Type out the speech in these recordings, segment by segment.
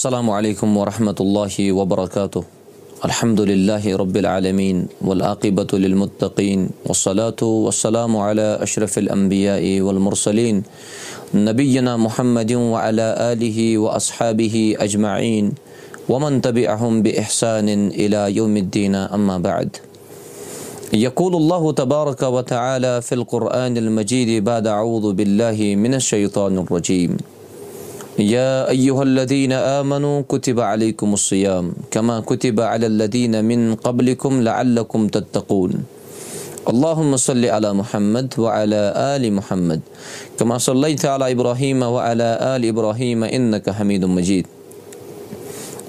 السلام عليكم ورحمة الله وبركاته الحمد لله رب العالمين والعاقبة للمتقين والصلاة والسلام على أشرف الأنبياء والمرسلين نبينا محمد وعلى آله وأصحابه أجمعين ومن تبعهم بإحسان إلى يوم الدين أما بعد يقول الله تبارك وتعالى في القرآن المجيد بعد أعوذ بالله من الشيطان الرجيم يا أيها الذين آمنوا كتب عليكم الصيام كما كتب على الذين من قبلكم لعلكم تتقون. اللهم صل على محمد وعلى آل محمد كما صليت على إبراهيم وعلى آل إبراهيم إنك حميد مجيد.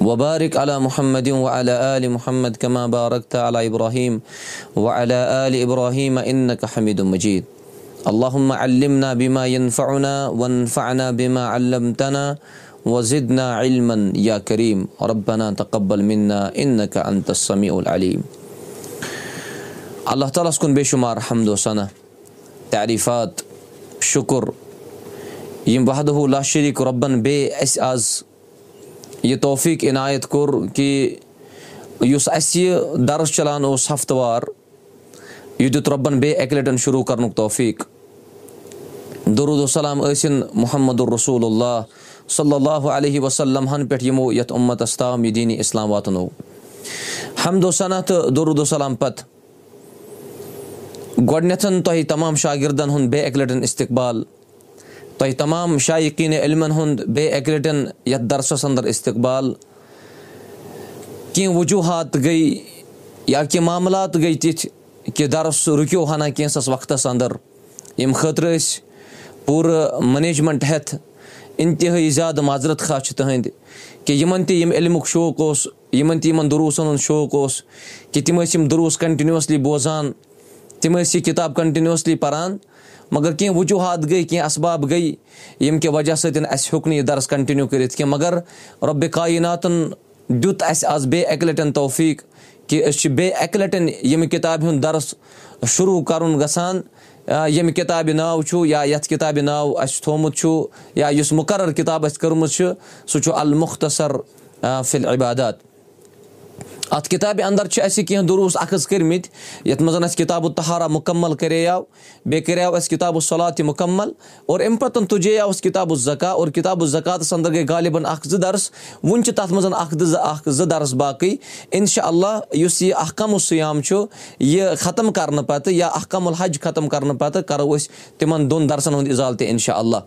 وبارك على محمد وعلى آل محمد كما باركت على إبراهيم وعلى آل إبراهيم إنك حميد مجيد اللهم علمنا بما ينفعنا وانفعنا بما علمتنا وزدنا علما يا كريم ربنا تقبل منا إنك أنت السميع العليم الله تعالى سكن بشمار حمد وسنة تعريفات شكر يم وحده لا شريك ربن بي اس از یہِ توفیٖق عنایت کوٚر کہِ یُس اَسہِ دَرس چَلان اوس ہفتہٕ وار یہِ دیُت رۄبَن بیٚیہِ اَکہِ لَٹٮ۪ن شروٗع کَرنُک توفیٖق دروٗدالسلام ٲسِن محمد الرسوٗل اللہ صلی اللہُ علیہ وسلم ہَن پٮ۪ٹھ یِمو یَتھ اُمتَس تام یہِ دیٖنی اِسلام واتنو حمدُسنا تہٕ دروٗدالسلام پَتہٕ گۄڈنٮ۪تھ تۄہہِ تمام شاگِردَن ہُنٛد بیٚیہِ اَکہِ لَٹٮ۪ن اِستقبال. تۄہہِ تمام شایقیٖنہِ علمَن ہُنٛد بیٚیہِ اَکہِ لَٹٮ۪ن یَتھ دَرسَس اَنٛدر اِستقبال. کینٛہہ وجوٗہات گٔے یا کینٛہہ معاملات گٔے تِتھۍ کہِ دَرس رُکیو ہنا کینٛژھس وقتَس اَنٛدر۔ ییٚمہِ خٲطرٕ أسۍ پوٗرٕ منیجمنٹ ہٮ۪تھ اِنتِہٲیی زیادٕ معذرت خاص چھِ تٕہٕنٛدۍ کہِ یِمن تہِ یِم علمُک شوق اوس یِمن تہِ یِمن دروٗسن ہُنٛد شوق اوس۔ کہِ تِم ٲسۍ یِم دروٗس کنٹِنیوٗسلی بوزان تِم ٲسۍ یہِ کِتاب کنٹِنیوٗسلی پَران۔ مگر کینٛہہ وجوٗہات گٔے کینٛہہ اَسباب گٔے ییٚمہِ کہِ وجہ سۭتۍ اَسہِ ہیوٚک نہٕ یہِ دَرس کَنٹِنیوٗ کٔرِتھ۔ کینٛہہ مگر رۄبِ کایناتَن دیُت اَسہِ آز بیٚیہِ اَکہِ لَٹٮ۪ن توفیٖق کہِ أسۍ چھِ بیٚیہِ اَکہِ لَٹٮ۪ن ییٚمہِ کِتابہِ ہُنٛد دَرس شروٗع کَرُن گژھان ییٚمہِ کِتابہِ ناو چھُ یا یَتھ کِتابہِ ناو اَسہِ تھومُت چھُ یا یُس مُقرر کِتاب اَسہِ کٔرمٕژ چھِ سُہ چھُ المُختصر فِل عبادات اَتھ کِتابہِ اَنٛدر چھِ اَسہِ کینٛہہ دروٗس اکھ کٔرمٕتۍ یَتھ منٛز اَسہِ کِتابُ تہارا مُکمل کَریو بیٚیہِ کَریو اَسہِ کِتابُ صلات تہِ مُکمل اور اَمہِ پَتہٕ تُجیو اَسہِ کِتابُ زکا اور کِتابُ زکاتَس اَنٛدر گٔے غالِبن اکھ زٕ دَرس وُنہِ چھِ تَتھ منٛز اکھ زٕ اکھ زٕ دَرس باقٕے اِنشاء اللہ یُس یہِ کَمُل سیام چھُ یہِ ختم کرنہٕ پَتہٕ یا اکھ کَمل حج ختم کرنہٕ پَتہٕ کرو أسۍ تِمن دۄن دَرسن ہُنٛد اِضالہٕ تہِ اِنشاء اللہ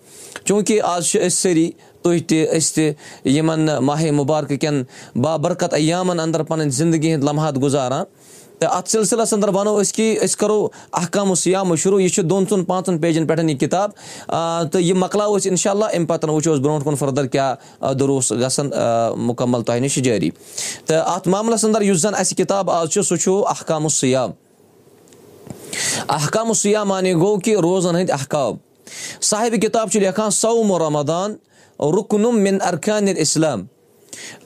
چوٗنٛکہِ آز چھِ أسۍ سٲری تُہۍ تہِ أسۍ تہِ یِمن ماہے مُبارکہٕ کٮ۪ن بابرکت عیامن اَنٛدر پَنٕنۍ زندگی ہٕنٛدۍ لمحات گُزاران تہٕ اَتھ سِلسِلَس اَنٛدر وَنو أسۍ کہِ أسۍ کَرو اکھ کَم سیامہٕ شروٗع یہِ چھُ دۄن ژۄن پانٛژَن پیجَن پٮ۪ٹھ یہِ کِتاب تہٕ یہِ مۄکلاوو أسۍ اِنشاء اللہ اَمہِ پَتہٕ وٕچھو أسۍ برونٛٹھ کُن فٔردَر کیاہ دروٗس گژھن مُکمل تۄہہِ نِش جٲری تہٕ اَتھ معاملَس اَنٛدر یُس زَن اَسہِ کِتاب آز چھُ سُہ چھُ احکام سیام احکام سیام معنی گوٚو کہِ روزَن ہٕنٛدۍ احکاب صاحبہِ کِتاب چھُ لیکھان سومو رمدان رُکنُم مِن ارکانِ اسلام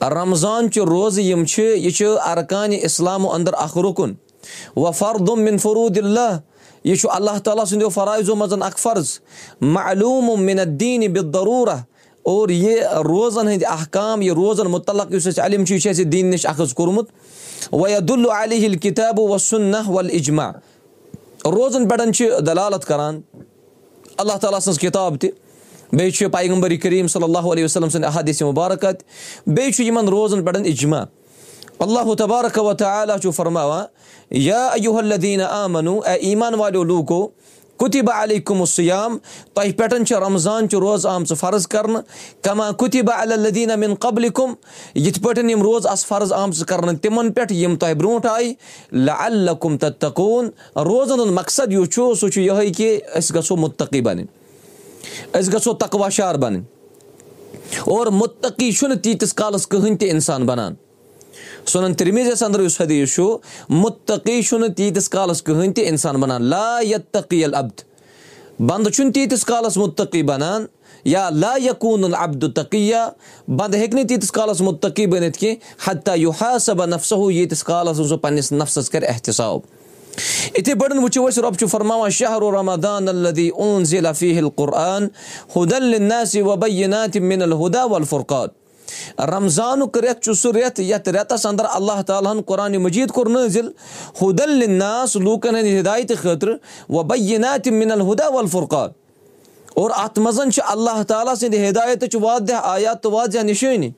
رمضانچہِ روزٕ یِم چھِ یہِ چھِ ارکانہِ اِسلامو اَنٛدر اکھ رُکُن وفردُم مِن فروٗد اللہ یہِ چھُ اللہ تعالیٰ سٕنٛدیو فرٲیضو منٛز اکھ فرض معلوٗم مِنت دیٖنہِ بِدروٗرا اور یہِ روزن ہٕنٛدۍ احکام یہِ روزن مُتعلق یُس اَسہِ علم چھُ یہِ چھُ اَسہِ دیٖن نِش اکھ حظ کوٚرمُت وَدُل علی کِتاب وسُنہ ول اِجما روزن پٮ۪ٹھ چھِ دلالت کران اللہ تعالیٰ سٕنٛز کِتاب تہِ بیٚیہِ چھُ پیغمبر کریٖم صلی اللہُ علیہ وسلم سٕنٛدِ احادِث مُبارکت بیٚیہِ چھُ یِمن روزن پٮ۪ٹھ اِجما اللہُ تبارک وتعالیٰ چھُ فرماوان یا الدیٖن آمنو اے ایٖمان والیو لوٗکو کُتِبہ علی کُم سیام تۄہہِ پٮ۪ٹھ چھِ رمضانچہِ روزٕ آمژٕ فرض کرنہٕ کما کُتِبہ الدیٖن امیٖن قبلہِ کُم یِتھ پٲٹھۍ یِم روزٕ آسہٕ فرض آمژٕ کرنہٕ تِمن پٮ۪ٹھ یِم تۄہہِ برونٛٹھ آیہِ لکُم تتقوٗن روزن ہُنٛد مقصد یُس چھُ سُہ چھُ یِہوے کہِ أسۍ گژھو مُتقی بَنٕنۍ أسۍ گژھو تقواشار بَنٕنۍ۔ اور مُتقی چھُنہٕ تیٖتِس کالَس کٕہٕنۍ تہِ اِنسان بَنان۔ سُنن تِرمیٖزیس اَنٛدر یُس حدیٖث چھُ مُتقی چھُنہٕ تیٖتِس کالَس کٕہٕنۍ تہِ اِنسان بَنان۔ لا یتقیل ابد بنٛدٕ چھُنہٕ تیٖتِس کالَس مُتقی بَنان یا لا یقوٗن العبدُ تقیہ بنٛدٕ ہیٚکہِ نہٕ تیٖتِس کالَس مُتقی بٔنِتھ کیٚنٛہہ حتہ یوٗ حاصبہ نفسہ ییٖتِس کالَس سُہ پَنٕنِس نفسَس کَرِ احتِساب یِتھٕے پٲٹھۍ وٕچھو أسۍ رۄب چھُ فرماوان القرآن ہُدل ناصِ وبینات مِن الہُدا ولفرقات رمضانُک رٮ۪تھ چھُ سُہ رٮ۪تھ یَتھ رٮ۪تَس اَنٛدر اللہ تعالیٰ ہَن قۄرانِ مجیٖد کوٚر نٲزِل ہُدلِناس لوٗکَن ہٕنٛدِ ہِدایتہِ خٲطرٕ وۄنۍ بَینا تہِ مِنل ہُدا وَلفُرقات اور اَتھ منٛز چھِ اللہ تعالیٰ سٕنٛدِ ہِدایتٕچ وادہ آیات تہٕ واضح نِشٲنی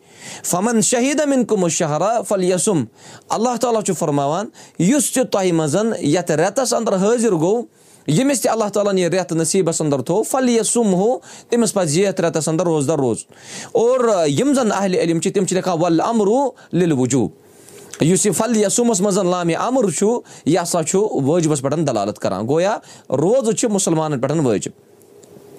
فَمن شہیٖد اَمِن کُم شہرا فل یسُم اللہ تعالیٰ چھُ فرماوان یُس تہِ تۄہہِ منٛز یَتھ رٮ۪تَس اَنٛدر حٲضِر گوٚو ییٚمِس تہِ اللہ تعالیٰ ہَن یہِ رٮ۪تھ نصیٖبَس اَنٛدر تھوٚو فل یسُم ہو تٔمِس پَزِ یَتھ رٮ۪تَس اَنٛدر روزدار روزُن اور یِم زَن اہلِ علم چھِ تِم چھِ لیکھان وَل اَمروٗ لِل وجوٗب یُس یہِ فل یسُمَس منٛز لامہِ اَمر چھُ یہِ ہسا چھُ وٲجبَس پٮ۪ٹھ دلالت کران گویا روزٕ چھِ مُسلمانن پٮ۪ٹھ وٲجِب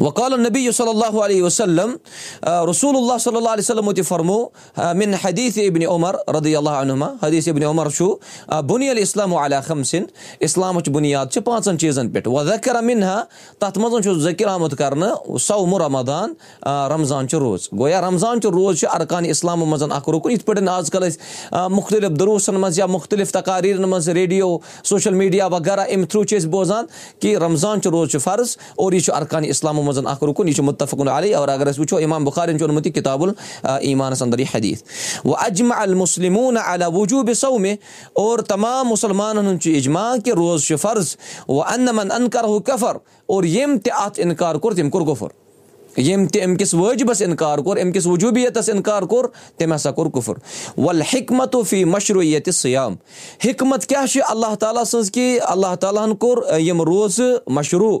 وقال نبی صلی اللہ علیہ وسلم رسول اللہ صلی اللہ علیہ وسلمو تہِ فرمو مِن حدیٖث ابنِ عمر رضی اللہ عنما حدیٖث ابنِ عمر چھُ بُنی الاسلام علیٰ خمسِن اِسلامٕچ بُنیاد چھِ پانٛژن چیٖزن پٮ۪ٹھ وَ ذکر مِنہا تَتھ منٛز چھُ ذٔکِر آمُت کرنہٕ سومُ رمدان رمضان چھُ روز. گویا رمضان چہِ روز چھُ ارکان اِسلامو منٛز اکھ رُکُن یِتھ پٲٹھۍ آز کل أسۍ مُختٔلِف دروسن منٛز یا مُختٔلِف تقاریٖرن منٛز ریڈیو سوشَل میٖڈیا وغیرہ اَمہِ تھروٗ چھِ أسۍ بوزان کہِ رمضان چہِ روز چھُ فرض اور یہِ چھُ ارکانہِ اِسلامو منٛز اکھ رُکُن یہِ چھُ مُتفقُن علی اور اگر أسۍ وٕچھو اِمام بُخارٮ۪ن چھُ اوٚنمُت یہِ کِتابُل ایٖمانَس اَنٛدر یہِ حدیٖث وۄنۍ اجما المسلموٗن علی وجوٗبہِ سومہِ اور تمام مُسلمانن ہُنٛد چھُ اِجما کہِ روز چھُ فرض وۄنۍ اَنمن اَنکر ہُہ کفر اور ییٚمۍ تہِ اَتھ اِنکار کوٚر تٔمۍ کوٚر گُفُر ییٚمۍ تہِ اَمہِ کِس وٲجبَس اِنکار کوٚر اَمہِ کِس وجوٗبیتَس اِنکار کوٚر تٔمۍ ہسا کوٚر کُفُر۔ وَل حِکمت فی مشروٗیتہِ سیام حِکمت کیاہ چھِ اللہ تعالیٰ سٕنٛز کہِ اللہ تعالیٰ ہن کوٚر یِم روزٕ مشروٗع۔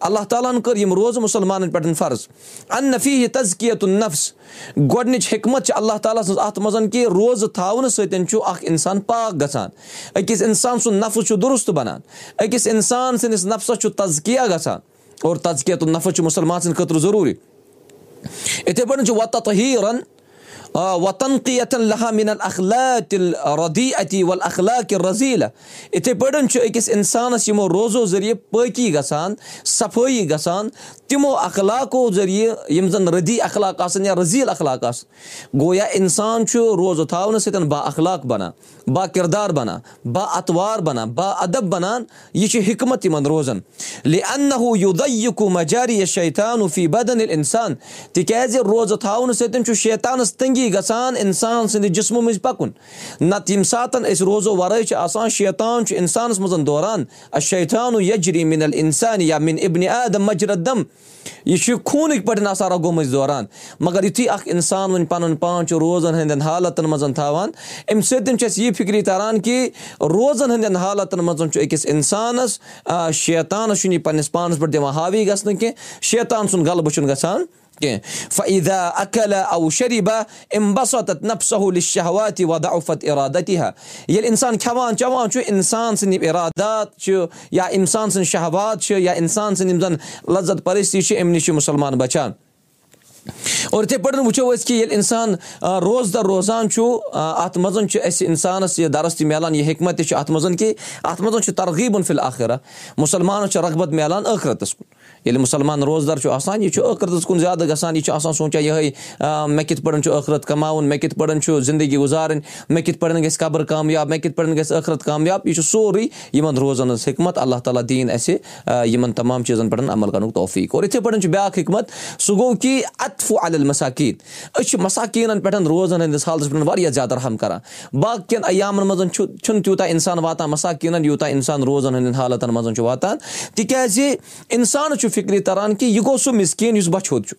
اللہ تعالیٰ ہن کٔر یِم روزٕ مُسلمانن پٮ۪ٹھ فرض۔ ان نفی تزکیت نفس گۄڈٕنِچ حِکمت چھِ اللہ تعالیٰ سٕنٛز اَتھ منٛز کہِ روزٕ تھاونہٕ سۭتۍ چھُ اکھ اِنسان پاک گژھان۔ أکِس اِنسان سُنٛد نفٕس چھُ دُرُست بَنان۔ أکِس اِنسان سٕنٛدِس نفسَس چھُ تزکِیا گژھان اور تزکیت نفٕس چھُ مُسلمان سٕنٛدِ خٲطرٕ ضروٗری یِتھٕے پٲٹھۍ چھُ وَتت مِن اخلات ردی اتی ول اخلاق رضیٖلہ یِتھٕے پٲٹھۍ چھُ أکِس اِنسانَس یِمو روزو ذٔریعہٕ پٲقی گژھان صفٲیی گژھان تِمو اخلاقو ذٔریعہٕ یِم زَن ردی اخلاق آسان یا رضیٖل اخلاق آسان گویا اِنسان چھُ روزٕ تھاونہٕ سۭتۍ با اخلاق بَنان با کِردار بَنان با اتوار بَنان با ادب بَنان یہِ چھِ حِکمت یِمن روزان لِکوٗ مجاری شیطانوٗفی بدن ییٚلہِ اِنسان تِکیازِ روزٕ تھاونہٕ سۭتۍ چھُ شیطانَس تٔنگی گژھان اِنسان سٕنٛدِ جِسمہٕ مٔنٛزۍ پَکُن نَتہٕ ییٚمہِ ساتہٕ أسۍ روزو وَرٲے چھِ آسان شیطان چھُ اِنسانَس منٛز دوران شیطانو یجری مِنل اِنسان یا مِن اِبنہِ عدم مجردم یہِ چھُ خوٗنٕکۍ پٲٹھۍ آسان رگو مٔنٛزۍ دوران مگر یِتھُے اکھ اِنسان وۄنۍ پَنُن پان چھُ روزَن ہٕنٛدٮ۪ن حالتن منٛز تھاوان اَمہِ سۭتۍ چھُ اَسہِ یہِ فِکری تَران کہِ روزَن ہٕنٛدٮ۪ن حالتن منٛز چھُ أکِس اِنسانَس شیطانَس چھُنہٕ یہِ پَنٕنِس پانَس پٮ۪ٹھ دِوان حاوی گژھنہٕ کیٚنٛہہ شیطان سُنٛد غلبہٕ چھُنہٕ گژھان کیٚنٛہہ فعیٖدا اکلا او شریٖبا اَمہِ بسوت نف سہوٗل شہواتِ ودا اوفت ارادتہِ ہا ییٚلہِ اِنسان کھٮ۪وان چھِ یا اِنسان سٕنٛدۍ شہوات چھِ یا اِنسان زَن لزت پرستی چھِ اَمہِ نِش چھِ مُسلمان بَچان اور یِتھٕے پٲٹھۍ وٕچھو أسۍ کہِ ییٚلہِ اِنسان روزدَر روزان چھُ اَتھ منٛز چھُ اَسہِ اِنسانَس یہِ دَرس تہِ مِلان یہِ حِکمت تہِ چھُ اَتھ منٛز کہِ اَتھ منٛز چھُ ترغیٖبُن فِل آخرہ مُسلمانَس چھُ رغبت مِلان ٲخرَتَس کُن ییٚلہِ مُسلمان روزدَر چھُ آسان یہِ چھُ ٲخرَتَس کُن زیادٕ گژھان یہِ چھُ آسان سونٛچان یِہوے مےٚ کِتھ پٲٹھۍ چھُ ٲخرت کَماوُن مےٚ کِتھ پٲٹھۍ چھُ زندگی گُزارٕنۍ مےٚ کِتھ پٲٹھۍ گژھِ قبر کامیاب مےٚ کِتھ پٲٹھۍ گژھِ ٲخرت کامیاب یہِ چھُ سورُے یِمن روزن ہٕنٛز حِکمت اللہ تعالیٰ دِیِن اَسہِ یِمن تمام چیٖزن پٮ۪ٹھ عمل کرنُک توفیٖق اور یِتھٕے پٲٹھۍ چھُ بیاکھ حِکمت سُہ گوٚو کہِ المساکیٖن أسۍ چھِ مساکیٖنن پٮ۪ٹھ روزن ہٕنٛدِس حالتس پٮ۪ٹھ واریاہ زیادٕ رحم کران باقین عیامن منٛز چھُ چھُنہٕ تیوٗتاہ اِنسان واتان مساکیٖنن یوٗتاہ اِنسان روزن ہٕنٛدٮ۪ن حالاتن منٛز چھُ واتان تِکیازِ اِنسانس چھُ فِکرِ تران کہِ یہِ گوٚو سُہ مِسکیٖن یُس بَچھُت چھُ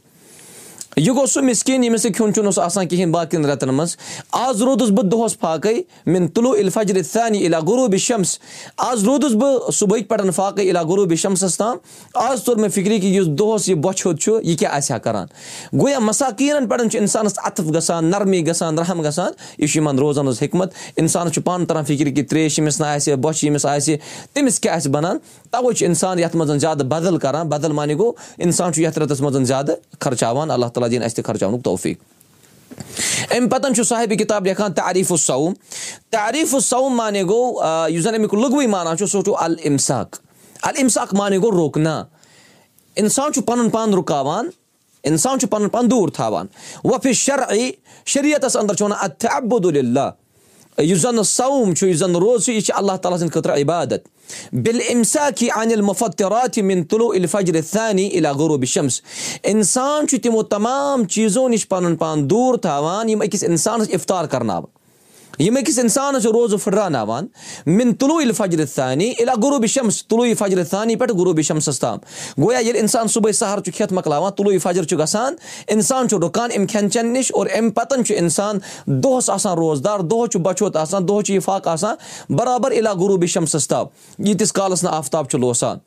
یہِ گوٚو سُہ مِسکیٖن ییٚمِس نہٕ کھیوٚن چھُنہٕ آسان کِہینۍ باقین رٮ۪تن منٛز آز روٗدُس بہٕ دۄہس فاقے مِن تُلوٗ الفجرِ ثانی علا غروٗبِ شمس آز روٗدُس بہٕ صبحٕکۍ پٮ۪ٹھ فاقے علا غروٗبِ شمسس تام آز توٚر مےٚ فِکرِ کہِ یُس دۄہس یہِ بۄچھِ چھُ یہِ کیاہ آسہِ ہا کران گویا مساکیٖنن پٮ۪ٹھ چھُ اِنسانس اَتف گژھان نرمی گژھان رحم گژھان یہِ چھُ یِمن روزان حظ حِکمت اِنسانس چھُ پانہٕ تران فِکرِ کہِ تریش ییٚمِس نہٕ آسہِ بۄچھِ ییٚمِس آسہِ تٔمِس کیاہ آسہِ بَنان تَوے چھُ اِنسان یَتھ منٛز زیادٕ بدل کران بدل معنی گوٚو اِنسان چھُ یَتھ رٮ۪تس منٛز زیادٕ خرچاوان اللہ تعالیٰ خرچاونُک توفیٖق اَمہِ پَتہٕ چھُ صاحبہِ کِتاب لیکھان تعریٖف الصوم. تعریٖف الصوم معنی گوٚو یُس زَن اَمیُک لُغوٕے مانا چھُ سُہ چھُ المساق المساق معنی گوٚو رُکنا اِنسان چھُ پَنُن پان رُکاوان اِنسان چھُ پَنُن پان دوٗر تھاوان وۄفہِ شرعی شریعتَس اَنٛدر چھُ وَنان اَتھِ عبدُاللہ یُس زَن سوم چھُ یُس زَن روز چھُ یہِ چھُ اللہ تعالیٰ سٕنٛدِ خٲطرٕ عبادت بِل اِمسا کی انِل مُفتِرات مِن تُلو الفجر ثانی اِلا غروٗب شمس اِنسان چھُ تِمو تمام چیٖزو نِش پَنُن پان دوٗر تھاوان یِم أکِس اِنسانَس اِفطار کَرناوان یِم أکِس اِنسانَس چھِ روزٕ پھٕٹراوناوان مِن تُلوٗ اِل فجرِ ثانی اِلا غروٗبِ شمس تُلوٗ فجرِ ثانی پٮ۪ٹھ غروٗبِ شمسَس تام گویا ییٚلہِ اِنسان صُبحٲے سَہر چھُ کھٮ۪تھ مۄکلاوان تُلوٗ فجر چھُ گژھان اِنسان چھُ رُکان اَمہِ کھٮ۪ن چٮ۪ن نِش اور اَمہِ پَتَن چھُ اِنسان. دۄہَس آسان روزدار دۄہَس چھُ بَچوت آسان دۄہَس چھُ یہِ فاق آسان. برابر اِلا غروٗبِ شمسَس تام ییٖتِس کالَس نہٕ آفتاب چھُ لوسان.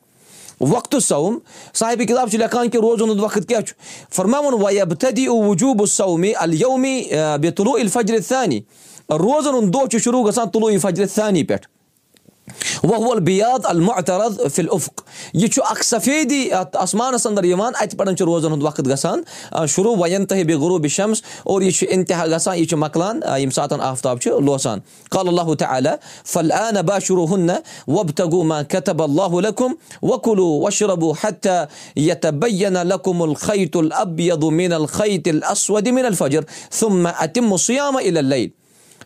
وقتہٕ سوم صاحبہِ کِتاب چھُ لیکھان کہِ روزُن ہُنٛد وقت کیاہ چھُ فرماوُن وبتدی وجوٗب سومی الومی بے تُلوٗ الفجرِ ثانی روزَن ہُنٛد دۄہ چھُ شروٗع گژھان تُلوٗ فجرِ ثانی پٮ۪ٹھ وول بِیاد المعترد فِل اُفق یہِ چھُ اکھ سفیدی اَتھ آسمانَس اَنٛدر یِوان اَتہِ پٮ۪ٹھ چھُ روزَن ہُنٛد وقت گژھان شروٗع وَین تہٕ بیٚیہِ غروٗبِ شمس اور یہِ چھُ اِنتِہا گژھان یہِ چھُ مۄکلان ییٚمہِ ساتہٕ آفتاب چھُ لوسان. قال اللہُ تعالیٰ فل با شروٗع ہُن نہٕ وبتگو ما کتب اللہُ لکُم وکُلوٗ وشربوٗ حت یت بینا لکُم الخیت العبید مین الخیت الاسود مین الفجر ثم اتم سیامہ العل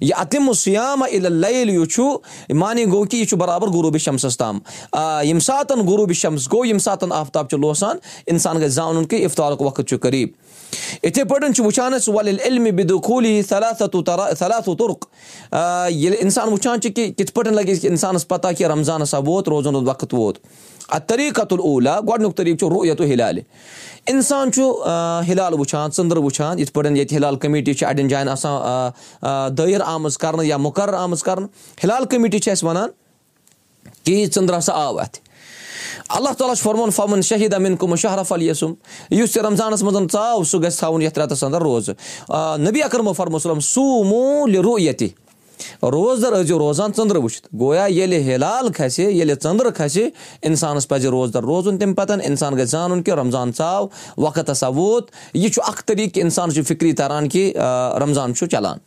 یہِ اَتِم سیامہ العل یہِ چھُ مانے گوٚو کہِ یہِ چھُ برابر غروٗبِ شمسَس تام آ ییٚمہِ ساتہٕ غروٗبِ شمس گوٚو ییٚمہِ ساتہٕ آفتاب چھُ لوسان اِنسان گژھِ زانُن کہِ اِفطارُک وقت چھُ قریٖب یِتھٕے پٲٹھۍ چھُ وٕچھان أسۍ وَل علمہِ بِدُ خوٗلی صلاتُ صلاتُ تُرُک ییٚلہِ اِنسان وٕچھان چھُ کہِ کِتھ پٲٹھۍ لَگہِ اِنسانَس پَتہ کہِ رمضان ہسا ووت روزُن وقت ووت. اَتھ طریٖقت اولا گۄڈٕنیُک طریٖقہٕ چھُ رُیتُ ہِلالہِ اِنسان چھُ ہِلال وٕچھان ژٔنٛدٕر وٕچھان یِتھ پٲٹھۍ ییٚتہِ ہِلال کٔمیٖٹی چھِ اَڑٮ۪ن جایَن آسان دٲیِر آمٕژ کَرنہٕ یا مُقرر آمٕژ کَرنہٕ۔ ہِلال کٔمیٖٹی چھِ اَسہِ وَنان کہِ یہِ ژٔنٛدٕر ہسا آو اَتھِ۔ اللہ تعالیٰ چھُ فرمون فمن شہیٖد امیٖن کُم شہرف علی یسُم یُس یہِ رمضانَس منٛز ژاو سُہ گژھِ تھاوُن یَتھ رٮ۪تَس اَنٛدر روزٕ۔ نبی اکرمو فرمسلم سوٗمو لِرو ییٚتہِ روزدَر ٲسۍزیو روزان ژٔنٛدرٕ وٕچھِتھ گویا ییٚلہِ ہِلال کھسہِ ییٚلہِ ژٔنٛدرٕ کھسہِ اِنسانَس پَزِ روزدَر روزُن تَمہِ پَتہٕ اِنسان گژھِ زانُن کہِ رمضان ژاو وقت ہسا ووت یہِ چھُ اکھ طریٖقہٕ کہِ اِنسانَس چھُ فِکری تَران کہِ رمضان چھُ چلان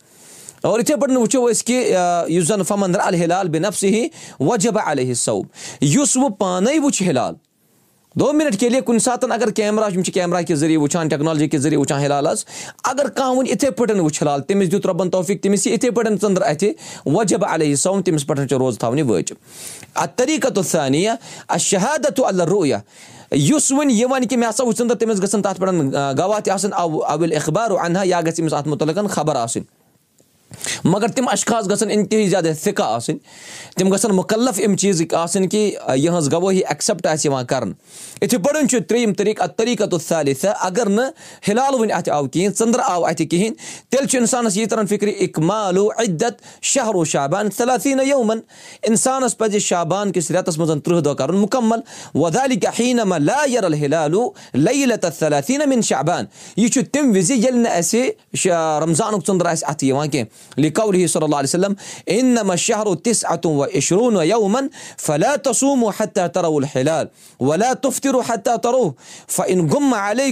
اور یِتھٕے پٲٹھۍ وٕچھو أسۍ کہِ یُس زَن فمندر الحلال بِن نفسہِ وجبہ علیہ صوب یُس وۄنۍ پانے وٕچھِ ہِلال دۄہ مِنٹ کیلے کُنہِ ساتہٕ اگر کیمرا یِم چھِ کیمرا کہِ ذٔریعہٕ وٕچھان ٹیکنالجی کہِ ذٔریعہٕ وٕچھان ہِلال حظ اگر کانٛہہ وۄنۍ یِتھٕے پٲٹھۍ وٕچھِ ہِلال تٔمِس دیُت رۄبَن توفیٖق تٔمِس یی یِتھٕے پٲٹھۍ ژٔنٛدٕر اَتھِ وجب علیہ صوم تٔمِس پٮ۪ٹھ چھِ روزٕ تھاونہِ وٲجِب اَتھ طریٖقت ثانیہ شہادت اللہ رُیا یُس وۄنۍ یہِ وَنہِ کہِ مےٚ ہسا وٕچھ ژٔنٛدٕر تٔمِس گژھن تَتھ پٮ۪ٹھ گواہ تہِ آسٕنۍ اَو اَوِل اخبار اَنہا یا گژھِ أمِس اَتھ مُتعلِق خبر آسٕنۍ مگر تِم اَشخاص گژھن اِنتِہٲیی زیادٕ فِکا آسٕنۍ تِم گژھن مُکلف اَمہِ چیٖزٕکۍ آسٕنۍ کہِ یِہٕنٛز گوٲہی ایٚکسیپٹ آسہِ یِوان کَرنہٕ۔ یِتھٕے پٲٹھۍ چھُ ترٛیٚیِم طریٖقہٕ اَتھ طریٖقت الصالِث اگر نہٕ ہِلال وٕنہِ اَتھِ آو کِہیٖنۍ ژٔنٛدٕر آو اَتھِ کِہیٖنۍ تیٚلہِ چھُ اِنسانَس یہِ تران فِکرِ اِکمالو عدت شہرو شابان صلافیٖنہ یومَن اِنسانَس پَزِ شابان کِس رٮ۪تَس منٛز تٕرٛہ دۄہ کَرُن مُکمل۔ یَر الحلالو لَیلت صلافیٖنہ مِن شابان یہِ چھُ تَمہِ وِزِ ییٚلہِ نہٕ اَسہِ رمضانُک ژٔنٛدٕر آسہِ اَتھِ یِوان کینٛہہ لِکول صلی اللہ علیہ وسلم اِنما شہرو تِژھ اَتُم و اِشروٗن یومَن فلا تصوٗمو حتہ ترو الحلال ولا تُفتِرو حتہ ترو فن گُم علیہ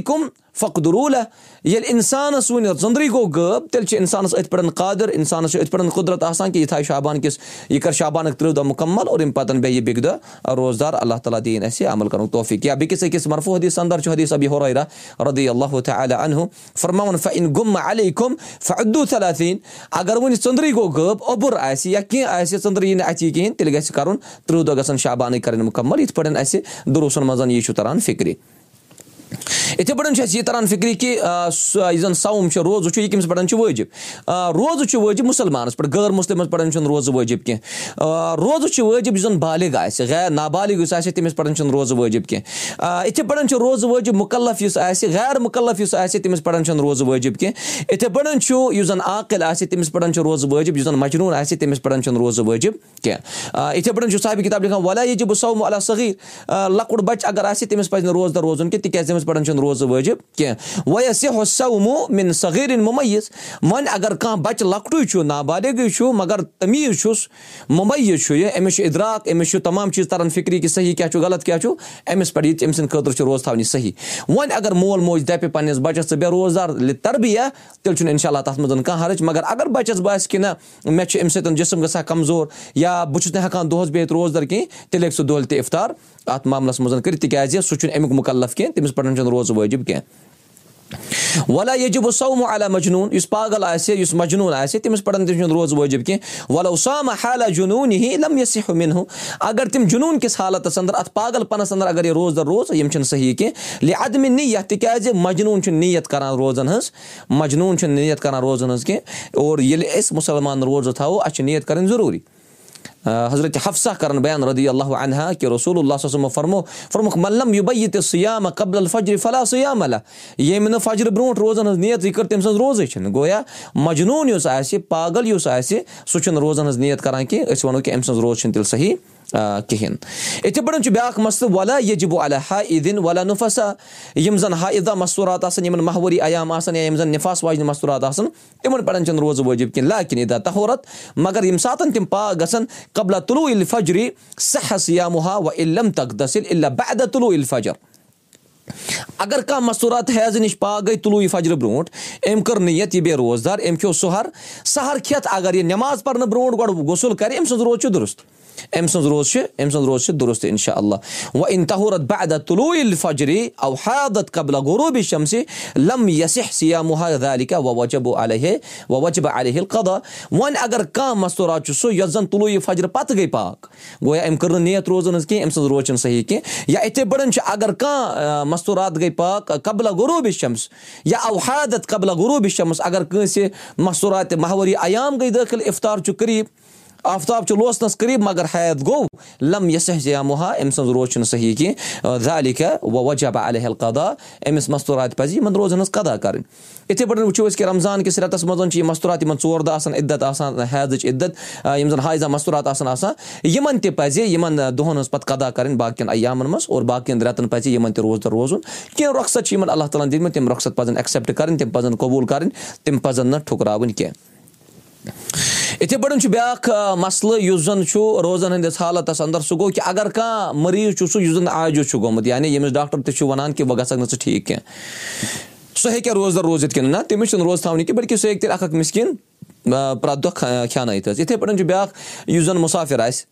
کُم فخد روٗلا ییٚلہِ اِنسانَس وٕنہِ ژٔنٛدرٕے گوٚو غٲب تیٚلہِ چھِ اِنسانَس أتھۍ پٮ۪ٹھ قادر اِنسانَس چھُ أتھۍ پٮ۪ٹھ قُدرت آسان کہِ یہِ تھایہِ شابان کِس یہِ کَرِ شابانٕکۍ تٕرٛہ دۄہ مُکمل اور اَمہِ پَتہٕ بیٚیہِ یہِ بیٚکہِ دۄہ روزدار اللہ تعالیٰ دِیِن اَسہِ عمل کَرنُک توفیٖق یا بیٚکِس أکِس مرفوٗ حدیٖث اَندر چھُ ہُریرا ردی اللہ تعالیٰ اَنہُ فرماوُن فن گُم علی کُم فعدوٗ صلافیٖن اگر وٕنہِ ژٔنٛدرٕے گوٚو غٲب اوٚبُر آسہِ یا کینٛہہ آسہِ ژٔنٛدرٕ یی نہٕ اَتھِ یی کِہیٖنۍ تیٚلہِ گژھِ کَرُن تٕرٛہ دۄہ گژھن شابانٕے کَرٕنۍ مُکمل یِتھ پٲٹھۍ اَسہِ دُروٗسَن منٛز یہِ چھُ تَران فِکرِ یِتھٕے پٲٹھۍ چھُ اَسہِ یہِ تَران فِکرِ کہِ یُس زَن سوُم چھُ روزٕ چھُ یہِ کٔمِس پٮ۪ٹھ چھُ وٲجِب روزٕ چھُ وٲجِب مُسلمانَس پٮ۪ٹھ غٲر مُسلِمَس پٮ۪ٹھ چھُنہٕ روزٕ وٲجِب کینٛہہ روزٕ چھُ وٲجِب یُس زَن بالغ آسہِ غیر نابالغ یُس آسہِ تٔمِس پٮ۪ٹھ چھُنہٕ روزٕ وٲجِب کینٛہہ یِتھٕے پٲٹھۍ چھُ روزٕ وٲجِب مُکلف یُس آسہِ غیر مُکلف یُس آسہِ تٔمِس پٮ۪ٹھ چھُنہٕ روزٕ وٲجِب کینٛہہ یِتھٕے پٲٹھۍ چھُ یُس زَن عاقِل آسہِ تٔمِس پٮ۪ٹھ چھُ روزٕ وٲجِب یُس زَن مجروٗن آسہِ تٔمِس پٮ۪ٹھ چھُنہٕ روزٕ وٲجِب کینٛہہ یِتھٕے پٲٹھۍ چھُ صاحبہِ کِتاب لیکھان ولا یہِ بہٕ سومو اللہ صغیٖر لۄکُٹ بَچہِ اگر آسہِ تٔمِس پَزِ نہٕ روزدَر روزُن کینٛہہ تِکیازِ تٔمِس پٮ۪ٹھ چھُنہٕ روزٕ وٲجِب کینٛہہ یہِ سومو مِن صغیٖرٕنۍ مُمَیٖز وۄنۍ اگر کانٛہہ بَچہِ لۄکٹُے چھُ نابالغٕے چھُ مگر تٔمیٖز چھُس مُمَیٖز چھُ یہِ أمِس چھُ اِدراک أمِس چھُ تمام چیٖز تَران فِکرِ کہِ صحیح کیاہ چھُ غلط کیاہ چھُ أمِس پٮ۪ٹھ یہِ تہِ أمۍ سٕنٛدِ خٲطرٕ چھُ روز تھاونہِ صحیح وۄنۍ اگر مول موج دَپہِ پَنٕنِس بَچَس ژٕ بیٚہہ روزدار تربِیا تیٚلہِ چھُنہٕ اِنشاء اللہ تَتھ منٛز کانٛہہ حرٕچ مگر اگر بَچَس باسہِ کہِ نہ مےٚ چھُ اَمہِ سۭتۍ جِسم گژھان کَمزور یا بہٕ چھُس نہٕ ہٮ۪کان دۄہَس بِہِتھ روزدَر کینٛہہ تیٚلہِ ہیٚکہِ سُہ دۄہلہِ تہِ اِفطار اَتھ معاملَس منٛز کٔرِتھ تِکیازِ سُہ چھُنہٕ اَمیُک مُکلف کینٛہہ تٔمِس پٮ۪ٹھ چھُنہٕ روزٕ وٲجِب کینٛہہ وَلا یجِب صومُ علیٰ مجنوٗن یُس پاگل آسہِ یُس مجنوٗن آسہِ تٔمِس پَرن تٔمۍ سُنٛد روزٕ وٲجِب کینٛہہ وَلو ساما حالا جنوٗن ہی لم یہِ سِہو مِنہو اگر تِم جنوٗن کِس حالتس انٛدر اَتھ پاگل پنس انٛدر اگر یہِ روزدر روز یِم چھِنہٕ صحیح کینٛہہ لِعدمہِ نِیت تِکیازِ مجنوٗن چھُ نِیت کران روزن ہٕنٛز مجنوٗن چھُنہٕ نِیت کران روزن ہٕنٛز کینٛہہ اور ییٚلہِ أسۍ مُسلمان روزٕ تھاوو اَسہِ چھِ نِیت کَرٕنۍ ضروٗری حضرت حفصہ کران بیان رضی اللہ عنہا کہِ رسول اللہ صمو فرمو فرمُکھ ملم یہِ بہ یہِ سیامہ قبل الفجر فلا سیام اللہ ییٚمہِ نہٕ فجرٕ برونٛٹھ روزان ہٕنٛز نیت یہِ کٔر تٔمۍ سٕنٛز روزٕے چھِنہٕ گویا مجنوٗن یُس آسہِ پاگل یُس آسہِ سُہ چھُنہٕ روزان ہٕنٛز نیت کران کینٛہہ أسۍ وَنو کہِ کِہینۍ یِتھٕے پٲٹھۍ چھُ بیاکھ مسلہٕ ولا یجبو علیٰ ہا عیٖدِن ولا نُفسا یِم زَن ہا اِدا مستوٗرات آسان یِمن ماہوٲری عیام آسان یا یِم زَن نِفاس واجنہِ مستوٗرات آسان تِمن پٮ۪ٹھ چھِنہٕ روزٕ وٲجِب کینٛہہ۔ لاکِن اِدا تہورت مگر ییٚمہِ ساتہٕ تِم پاک گژھن قبلہ تُلوٗ ییٚلہِ فجری سہس یا مُہا و علم تک دٔسِل اِلا بےٚ تُلوٗ ییٚلہِ فجر اگر کانٛہہ مستوٗرات حیض نِش پاک گٔے تُلوٗ یہِ فجرٕ برونٛٹھ أمۍ کٔر نہٕ یَتھ یہِ بیٚیہِ روزدار أمۍ کھیٚو سُہر۔ سہر کھٮ۪تھ اگر یہِ نٮ۪ماز پرنہٕ برونٛٹھ گۄڈٕ غسُل کرِ أمۍ سٕنٛز روز چھُ دُرُست أمۍ سٕنٛز روز چھِ أمۍ سٕنٛز روز چھِ دُرُست اِنشاء اللہ وۄنۍ اِن تہوٗرت بےٚ تُلوٗ ییٚلہِ فجری او حادت قبلہ غروٗبی شمسہِ لم یس سیا محد علی و وجب علیہ و وجب علیہ قدا وۄنۍ اگر کانٛہہ مستوٗرات چھُ سُہ یۄس زن تُلوٗ یہِ فجرٕ پتہٕ گٔے پاک گویا أمۍ کٔر نہٕ نیت روزان حظ کینٛہہ أمۍ سٕنٛز روز چھنہٕ صحیح کینٛہہ یا یِتھٕے پٲٹھۍ چھُ اگر کانٛہہ مستوٗرات گٔے پاک قبلہ غروٗبی شمس یا او حادت قبلہ غروٗبی شمس اگر کٲنٛسہِ مستوٗرات ماہوٲری عیام گٔے دٲخِل اِفطار چھُ قریٖب آفتاب چھُ لوسنَس قریٖب مگر حید گوٚو لم یہِ سہزیا مُہا أمۍ سٕنٛز روز چھِنہٕ صحیح کینٛہہ ذالِکھا وۄنۍ وجبہ علیہ القدا أمِس مستوٗرات پَزِ یِمن روزن ہٕنٛز قدا کَرٕنۍ یِتھٕے پٲٹھۍ وٕچھو أسۍ کہِ رمضان کِس رٮ۪تس منٛز چھِ یِم مستوٗرات یِمن ژور دۄہ آسان عدت آسان حیدٕچ عدت یِم زَن حایزا مستوٗرات آسان آسان. یِمن تہِ پَزِ یِمن دۄہن ہٕنٛز پَتہٕ قدا کَرٕنۍ باقین عیامن منٛز اور باقین رٮ۪تن پَزِ یِمن تہِ روزدر روزُن. کیٚنٛہہ رۄخصت چھِ یِمن اللہ تعالیٰ ہن دِتمٕتۍ تِم رۄخصت پَزن ایٚکسیپٹ کَرٕنۍ تِم پَزن قبوٗل کَرٕنۍ تِم پَزن نہٕ ٹھُکراوٕنۍ کیٚنٛہہ یِتھٕے پٲٹھۍ چھُ بیاکھ مَسلہٕ یُس زَن چھُ روزن ہٕنٛدِس حالتس اَنٛدر سُہ گوٚو کہِ اَگر کانٛہہ مٔریٖض چھُ سُہ یُس زَن عاجز چھُ گوٚمُت یعنی ییٚمِس ڈاکٹر تہِ چھُ وَنان کہِ وۄنۍ گژھکھ نہٕ ژٕ ٹھیٖک کیٚنٛہہ سُہ ہیٚکہِ ہا روزدار روٗزِتھ کِنہٕ نہ تٔمِس چھُنہٕ روز تھاونہِ کینٛہہ بٔلکہِ سُہ ہیٚکہِ تیٚلہِ اکھ اکھ مِسکِن پرٛٮ۪تھ دۄہ کھٮ۪نٲیِتھ حظ یِتھٕے پٲٹھۍ چھُ بیاکھ یُس زَن مُسافِر آسہِ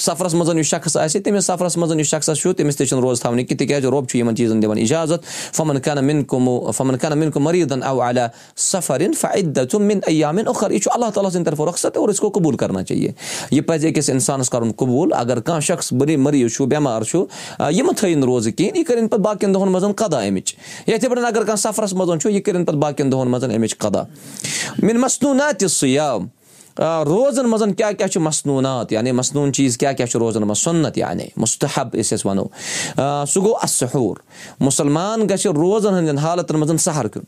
سَفرَس منٛز یُس شخص آسہِ تٔمِس سفرَس منٛز یُس شخص چھُ تٔمِس تہِ چھُنہٕ روز تھاونہٕ کینٛہہ تِکیازِ رۄب چھُ یِمن چیٖزن دِوان اِجازت فمن کَنہٕ مِن کُمو فمن کَنہٕ مِن کُم او علیٰ سفرِن فعد مِن عیامِن اُخر. یہِ چھُ اللہ تعالیٰ سٕنٛدِ طرفہٕ رۄخصت اور أسۍ گوٚو قبوٗل کرنا چاہیے. یہِ پَزِ أکِس اِنسانَس کَرُن قبوٗل اگر کانٛہہ شخص مٔریٖض چھُ بٮ۪مار چھُ یِم تھٲیِن نہٕ روزٕ کِہیٖنۍ یہِ کٔرِنۍ پَتہٕ باقین دۄہَن منٛز قدا اَمِچ یِتھٕے پٲٹھۍ اگر کانٛہہ سفرَس منٛز چھُ یہِ کٔرِنۍ پَتہٕ باقین دۄہَن منٛز اَمِچ قدا مِن مصنوٗنات تہِ سُیاب روزن منٛز کیاہ کیاہ چھُ مصنوٗنات یعنی مصنوٗن چیٖز کیاہ کیاہ چھُ روزن منٛز سۄنت یعنی مُستحب أسۍ أسۍ وَنو۔ سُہ گوٚو اصحوٗر مُسلمان گژھِ روزن ہٕنٛدٮ۪ن حالتن منٛز سہر کیُن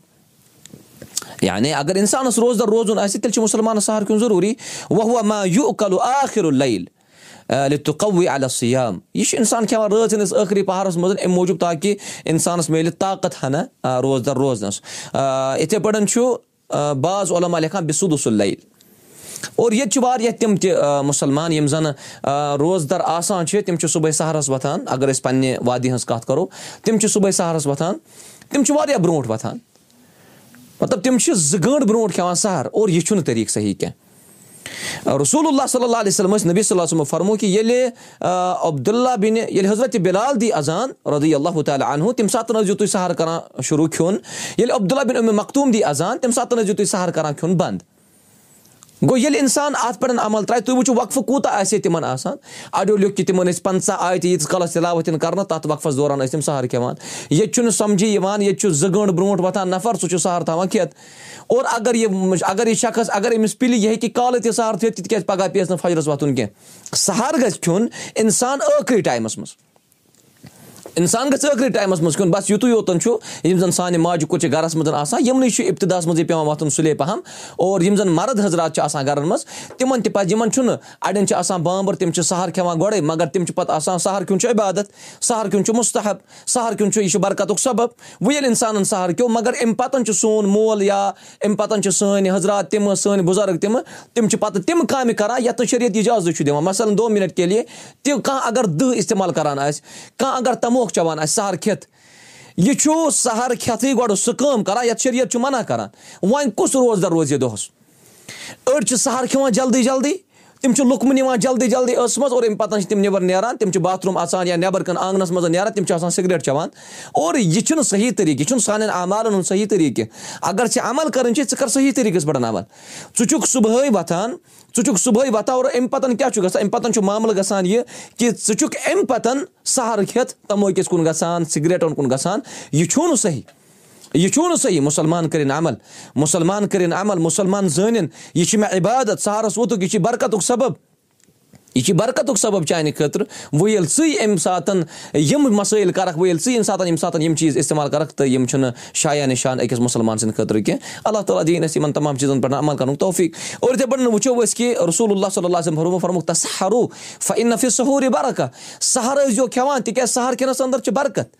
یعنی اگر اِنسانَس روزدار روزُن آسہِ تیٚلہِ چھُ مُسلمانَس سہر کیُن ضروٗری۔ وَ ما یوٗ کلو آخر العل تہٕ قووُے علیسیام یہِ چھُ اِنسان کھٮ۪وان رٲژ ہِنٛدِس ٲخری پہرَس منٛز اَمہِ موٗجوٗب تاکہِ اِنسانَس میلہِ طاقت ہنا روزدار روزنَس۔ یِتھٕے پٲٹھۍ چھُ باز علما لیکھان بِسُدُسُل اور ییٚتہِ چھِ واریاہ تِم تہِ مُسلمان یِم زَن روزدَر آسان چھِ تِم چھِ صُبحٲے سہرَس وۄتھان اگر أسۍ پنٛنہِ وادی ہٕنٛز کَتھ کَرو تِم چھِ صُبحٲے سہرَس وۄتھان تِم چھِ واریاہ برونٛٹھ وۄتھان مطلب تِم چھِ زٕ گٲنٛٹہٕ برونٛٹھ کھٮ۪وان سہر اور یہِ چھُنہٕ طریٖقہٕ صحیح کینٛہہ رسول اللہ صلی اللہ علیہ وسلم ٲسۍ نبی صلی اللہ صٲب فرمو کہِ ییٚلہِ عبداللہ بِنہِ ییٚلہِ حضرت بِلال دی اَذان رضی اللہ تعالیٰ اَنہُ تَمہِ ساتہٕ ٲسۍزیو تُہۍ سہر کران شروٗع کھیوٚن ییٚلہِ عبداللہ بِن مختوٗم دی اَذان تَمہِ ساتہٕ ٲسۍزیو تُہۍ سہر کران کھیوٚن بنٛد گوٚو ییٚلہِ اِنسان اَتھ پٮ۪ٹھ عمل ترٛایہِ تُہۍ وٕچھِو وقفہٕ کوٗتاہ آسہِ ہے تِمن آسان اَڑیو لیوٚکھ کہِ تِمن ٲسۍ پنٛژاہ آیہِ ییٖتِس کالس تِلاوت یِن کرنہٕ تَتھ وقفس دوران ٲسۍ تِم سہر کھٮ۪وان ییٚتہِ چھُنہٕ سَمجھی یِوان ییٚتہِ چھُ زٕ گٲنٛٹہٕ برونٛٹھ وۄتھان نفر سُہ چھُ سہر تھاوان کھٮ۪تھ اور اگر یہِ اگر یہِ شخص اگر أمِس پِلہِ یہِ ہیٚکہِ کالہٕ تہِ سہر تھٲیِتھ تِکیازِ پگہہ پیٚیَس نہٕ فجرس وۄتھُن کینٛہہ سہر گژھِ کھیوٚن اِنسان ٲخری ٹایمَس منٛز اِنسان گژھِ ٲخری ٹایمَس منٛز کھیوٚن بَس یِتُے یوتن چھُ یِم زَن سانہِ ماجہِ کُچہِ گرَس منٛز آسان یِمنٕے چھُ اِبتِداہَس منٛزٕے پیٚوان وۄتھُن سُلے پَہم۔ اور یِم زَن مَرٕد حضرات چھِ آسان گرَن منٛز تِمن تہِ پَزِ یِمن چھُنہٕ اَڑٮ۪ن چھِ آسان بامبر تِم چھِ سہر کھٮ۪وان گۄڈے مگر تِم چھِ پَتہٕ آسان سہر کھیوٚن چھُ عبادت سہر کھیوٚن چھُ مُستحب سہر کھیوٚن چھُ یہِ چھُ برکتُک سبب۔ وۄنۍ ییٚلہِ اِنسانن سہر کھیوٚو مگر اَمہِ پَتہٕ چھُ سون مول یا اَمہِ پَتہٕ چھِ سٲنۍ حضرات تِمہٕ سٲنۍ بُزرگ تِمہٕ تِم چھِ پَتہٕ تِم کامہِ کران یَتھ نہٕ شریعت اِجازت چھُ دِوان۔ مثلاً دو مِنٹ کے لیے تہِ کانٛہہ اگر دٔہ اِستعمال کران آسہِ کانٛہہ اگر چٮ۪وان آسہِ سہر کھٮ۪تھ یہِ چھُ سہر کھٮ۪تھٕے گۄڈٕ سُہ کٲم کران یَتھ شریعت چھُ مَنع کران وۄنۍ کُس روزدار روزِ یہِ دۄہَس أڑۍ چھِ سہر کھٮ۪وان جلدی جلدی تِم چھِ لُکمہٕ نِوان جلدی جلدی ٲسَس منٛز اور اَمہِ پَتہٕ چھِ تِم نٮ۪بر نیران تِم چھِ باتھروٗم اَژان یا نٮ۪بر کَن آنٛگنَس منٛز نیران تِم چھِ آسان سِگریٹ چٮ۪وان اور یہِ چھُنہٕ صحیح طریٖقہٕ یہِ چھُنہٕ سانٮ۪ن عمالَن ہُنٛد صحیح طریٖقہٕ۔ اَگر ژےٚ عمل کَرٕنۍ چھِ ژٕ کر صحیح طریٖقَس پٮ۪ٹھ عمل۔ ژٕ چھُکھ صبُحٲے وۄتھان ژٕ چھُکھ صبُحٲے وۄتھان اور اَمہِ پَتَن کیاہ چھُ گژھان؟ اَمہِ پَتَن چھُ معاملہٕ گژھان یہِ کہِ ژٕ چھُکھ اَمہِ پَتَن سہرٕ کھٮ۪تھ تَمٲکِس کُن گژھان سِگریٹَن کُن گژھان۔ یہِ چھُو نہٕ صحیح یہِ چھُو نہٕ صحیح مُسلمان کٔرِنۍ عمل مُسلمان کٔرِنۍ عمل مُسلمان زٲنِنۍ یہِ چھِ مےٚ عبادت سہرَس ووتُکھ یہِ چھِ برکتُک سبب یہِ چھِ برکتُک سبب چانہِ خٲطرٕ وۄنۍ ییٚلہِ ژٕے اَمہِ ساتہٕ یِم مَسٲیِل کَرَکھ وۄنۍ ییٚلہِ ژٕ ییٚمہِ ساتہٕ ییٚمہِ ساتہٕ یِم چیٖز اِستعمال کَرَکھ تہٕ یِم چھِنہٕ شایا نِشان أکِس مُسلمان سٕنٛدِ خٲطرٕ کینٛہہ اللہ تعالیٰ دِیِنۍ اَسہِ یِمَن تمام چیٖزَن پٮ۪ٹھ عمل کَرنُک توفیٖق اور یِتھَے پٲٹھۍ وٕچھو أسۍ کہِ رسول اللہ صلی فرمو فرمُک تَسہروٗ فنفِ سہوٗری برکہ سہر ٲسۍزیو کھٮ۪وان تِکیٛازِ سہر کھٮ۪نَس اَندَر چھِ برکت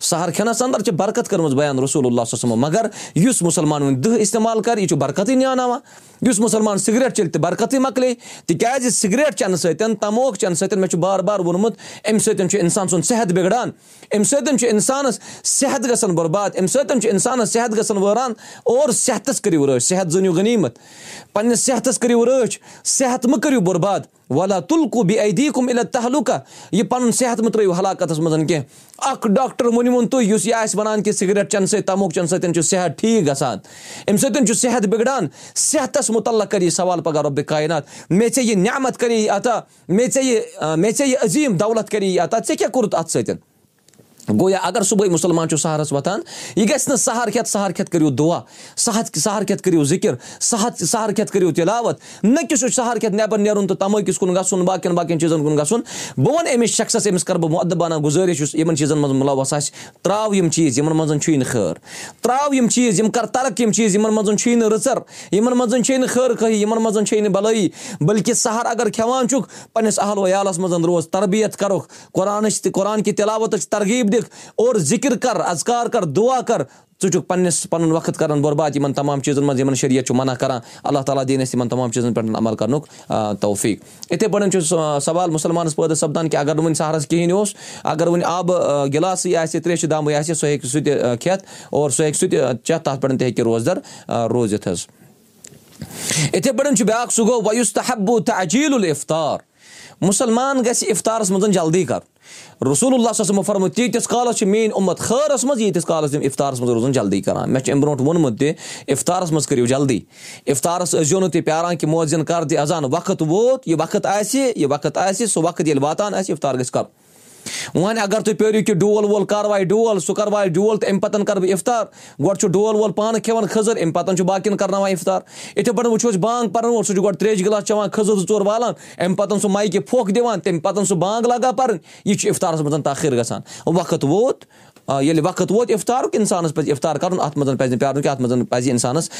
سہر کھٮ۪نَس اَندَر چھِ برکت کٔرمٕژ بَیان رسول اللہ صٲب مگر یُس مُسلمان وۄنۍ دٔہ اِستعمال کَرِ یہِ چھُ برکتٕے نیٛاناوان یُس مُسلمان سِگریٹ چیٚلہِ تہِ برکتٕے مۄکلے تِکیٛازِ سِگریٹ چٮ۪نہٕ سۭتۍ تموک چٮ۪نہٕ سۭتۍ مےٚ چھُ بار بار ووٚنمُت اَمہِ سۭتۍ چھُ اِنسان سُنٛد صحت بِگڑان۔ اَمہِ سۭتۍ چھُ اِنسانَس صحت گژھان بُرباد اَمہِ سۭتۍ چھُ اِنسانَس صحت گژھان وٲران اور صحتَس کٔرِو رٲچھ صحت زٲنِو غنیٖمت۔ پنٛنِس صحتَس کٔرِو رٲچھ صحت مہٕ کٔرِو بُرباد۔ وَلا تُلکو بیٚیہِ اَے دی کُم عِلت تحلُکا یہِ پَنُن صحت مہٕ ترٛٲیِو ہلاکَتَس منٛز کینٛہہ۔ اَکھ ڈاکٹر ؤنۍوُن تُہۍ یُس یہِ آسہِ وَنان کہِ سِگریٹ چٮ۪نہٕ سۭتۍ تَموک چٮ۪نہٕ سۭتۍ چھُ صحت ٹھیٖک گژھان۔ اَمہِ سۭتۍ چھُ صحت بِگڑان۔ صحتَس مُتعلق کَرِ یہِ سوال پَگاہ رۄبہِ کاینات مےٚ ژےٚ یہِ نعمت کَرے یہِ عطا مےٚ ژےٚ یہِ مےٚ ژےٚ یہِ عظیٖم دولت کَرے یہِ عطا ژےٚ کیٛاہ کوٚرُتھ اَتھ سۭتۍ گوٚو اگر صُبحٲے مُسلمان چھُ سہرَس وۄتھان یہِ گژھِ نہٕ سہر کھٮ۪تھ سہر کھٮ۪تھ کٔرِو دُعا سہت سہر کھٮ۪تھ کٔرِو ذِکِر صحت سہر کھٮ۪تھ کٔرِو تِلاوت نہ کہِ سُہ سہر کھٮ۪تھ نٮ۪بر نیرُن تہٕ تَمٲکِس کُن گژھُن باقین باقین چیٖزن کُن گژھُن۔ بہٕ وَنہٕ أمِس شخصس أمِس کَرٕ بہٕ مۄدبانہ گُزٲرِش یُس یِمن چیٖزن منٛز مُلوث آسہِ۔ تراو یِم چیٖز یِمن منٛز چھُے نہٕ خٲر۔ تراو یِم چیٖز یِم کر ترک یِم چیٖز یِمن منٛز چھُے نہٕ رٕژر یِمن منٛز چھے نہٕ خٲر خٲہی یِمن منٛز چھے نہٕ بَلٲیی بٔلکہِ سہر اگر کھٮ۪وان چھُکھ پَنٕنِس اہل ویالَس منٛز روز تربیت کَرُکھ۔ قۄرانٕچ تہِ قۄران کہِ تِلاوتٕچ ترغیٖب اور ذِکِر کر اَزکار کر دُعا کر۔ ژٕ چھُکھ پَنٕنِس پَنُن وقت کران بُرباد یِمن تمام چیٖزن منٛز یِمن شریعت چھُ مَنع کران۔ اللہ تعالیٰ دِیِنۍ اَسہِ یِمن تمام چیٖزن پٮ۪ٹھ عمل کرنُک توفیٖق۔ یِتھٕے پٲٹھۍ چھُ سوال مُسلمانَس پٲدٕ سَپدان کہِ اَگر نہٕ وُنہِ سہرَس کِہینۍ اوس اَگر وُنہِ آبہٕ گِلاسٕے آسہِ تریشہِ دامٕے آسہِ سُہ ہیٚکہِ سُہ تہِ کھٮ۪تھ اور سُہ ہیٚکہِ سُہ تہِ چٮ۪تھ تَتھ پٮ۪ٹھ تہِ ہیٚکہِ روزدر روٗزِتھ حظ۔ یِتھٕے پٲٹھۍ چھُ بیاکھ سُہ گوٚو وَیُس تہٕ حبوٗ تہٕ اجیٖل الفطار مُسلمان گژھِ اِفطارَس منٛز جلدی کَرُن رسول اللہ صٲب سُمو فرمُت تیٖتِس کالَس چھِ میٲنۍ اُمت خٲرَس منٛز ییٖتِس کالَس تِم اِفطارَس منٛز روزان جلدی کران مےٚ چھُ اَمہِ برونٛٹھ ووٚنمُت تہِ اِفطارَس منٛز کٔرِو جلدی اِفطارَس ٲسۍزیو نہٕ تُہۍ پیاران کہِ موزِن کر دِ اَذان وقت ووت یہِ وقت آسہِ یہِ وقت آسہِ سُہ وقت ییٚلہِ واتان آسہِ اِفطار گژھِ کَرُن وۄنۍ اگر تُہۍ پیٲرِو کہِ ڈول وول کر وایہِ ڈول سُہ کر وایہِ ڈول تہٕ اَمہِ پَتہٕ کَرٕ بہٕ اِفطار گۄڈٕ چھُ ڈول وول پانہٕ کھٮ۪وان کھٔزٕر اَمہِ پَتہٕ چھُ باقین کرناوان اِفطار یِتھٕے پٲٹھۍ وٕچھو أسۍ بانگ پَرن وول سُہ چھُ گۄڈٕ تریشہِ گِلاس چٮ۪وان کھٔزٕر زٕ ژور والان اَمہِ پَتہٕ سُہ مایکہِ پھۄکھ دِوان تَمہِ پَتہٕ سُہ بانگ لاگان پَرٕنۍ یہِ چھُ اِفطارَس منٛز تاخیر گژھان وقت ووت ییٚلہِ وقت ووت اِفطارُک اِنسانَس پَزِ اِفطار کَرُن اَتھ منٛز پَزِ نہٕ پیارُن کینٛہہ اَتھ منٛز پَزِ اِنسانَس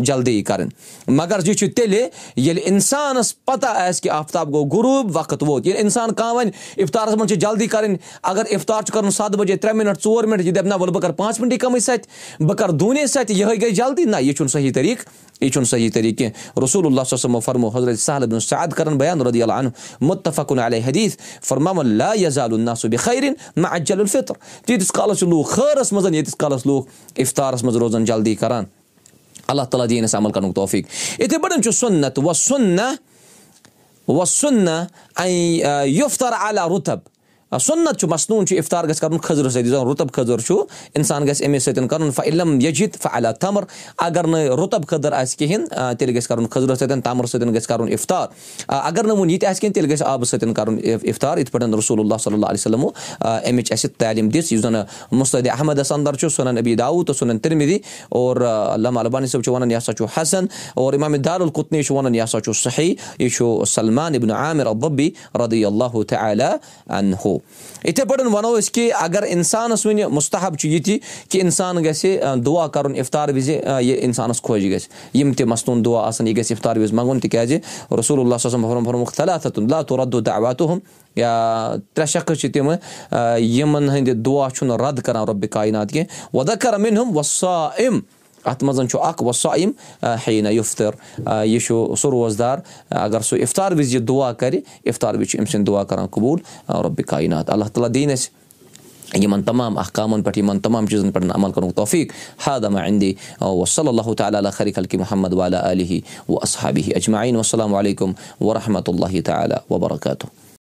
جلدی کَرٕنۍ۔ مگر یہِ چھُ تیٚلہِ ییٚلہِ اِنسانَس پَتہ آسہِ کہِ آفتاب گوٚو غروٗب وقت ووت۔ ییٚلہِ اِنسان کانٛہہ وَنہِ اِفطارَس منٛز چھِ جلدی کَرٕنۍ اگر اِفطار چھُ کَرُن سَتھ بَجے ترٛےٚ مِنَٹ ژور مِنٹ یہِ دَپہِ نہ وَلہٕ بہٕ کَرٕ پانٛژھ مِنٹٕے کَمٕے سَتہِ بہٕ کَرٕ دوٗنے سَتہِ یِہوٚے گٔے جلدی۔ نہ یہِ چھُنہٕ صحیح طریٖقہٕ یہِ چھُنہٕ صحیح طریٖقہٕ۔ کینٛہہ رسول اللہ صٲب فرمو حضرت صحلب صاد کَران بَیان رۄدی اللہ اَنُن مُتفقُن علیہ حدیٖث فرماوُن لا یزال الناسُب خٲرِن نہ اجل الفطر۔ تیٖتِس کالَس چھِ لوٗکھ خٲرَس منٛز ییٖتِس کالَس لوٗکھ اِفطارَس منٛز روزان جلدی کَران اللہ تعالیٰ دِیِنۍ اَسہِ عمل کَرنُک توفیٖق. یِتھَے پٲٹھۍ چھُ سُنت وَ سُننا وَ سُننا یُفتر علیٰ رُتب سُنت چھُ مصنوٗن چھُ اِفطار گژھِ کَرُن کھٔزرٕ سۭتۍ یُس زَن رُتب کھٔزٕر چھُ اِنسان گژھِ اَمے سۭتۍ کَرُن فعلم یجِد فعلا تَمر اگر نہٕ رُتب خٲطرٕ آسہِ کِہیٖنۍ تیٚلہِ گژھِ کَرُن کھٔزرٕ سۭتۍ تَمرٕ سۭتۍ گژھِ کَرُن اِفطار۔ اگر نہٕ وُنہِ یہِ تہِ آسہِ کِہیٖنۍ تیٚلہِ گژھِ آبہٕ سۭتۍ کَرُن اِفطار۔ یِتھ پٲٹھۍ رسول اللہ صلی اللہ علیہ وسلمو اَمِچ اَسہِ تعلیٖم دِژ۔ یُس زَن مُستعدِ احمدس اندر چھُ سُنن ابی داوٗ تہٕ سُنن تِرمِدی اور علامہ البانی صٲب چھُ وَنان یہِ ہسا چھُ حسن اور اِمام دارالقُطنی چھُ وَنان یہِ ہسا چھُ صحیح یہِ چھُ سلمان ابن عامر اببی رضی اللہ تعالیٰ یِتھٕے پٲٹھۍ وَنو أسۍ کہِ اگر اِنسانَس وٕنہِ مُستحب چھُ یہِ تہِ کہِ اِنسان گژھِ دُعا کَرُن اِفطار وِزِ یہِ اِنسانَس خۄش گژھِ یِم تہِ مَستوٗن دُعا آسان یہِ گژھِ اِفطار وِزِ منٛگُن تِکیازِ رسول اللہ فرمُت خلاتُ اللہ تُہ ردُ یا ترٛےٚ شخص چھِ تِمہٕ یِمن ہٕنٛدِ دُعا چھُنہٕ رد کران رۄبہِ کاینات کینٛہہ وۄدا کر مِن ہُم وسا اِم اَتھ منٛز چھُ اَکھ وَ سۄایِم ہینہ یفتٕر یہِ چھُ سُہ روزدار اگر سُہ اِفطار وِزِ یہِ دُعا کَرِ اِفطار وِزِ چھُ أمۍ سٕنٛدۍ دُعا کَران قبوٗل رۄبہِ کاینات اللہ تعالیٰ دیٖن اَسہِ یِمَن تمام اَکھ کامن پٮ۪ٹھ یِمَن تمام چیٖزَن پٮ۪ٹھ عمل کَرنُک توفیٖق حدما اندے وَ صلی اللہ تعالیٰ علیہ خری خلقی محمد والا علیہ و اصحیح اجمعین وسلام علیکُم ورحمۃ اللہ تعالیٰ وبرکاتہ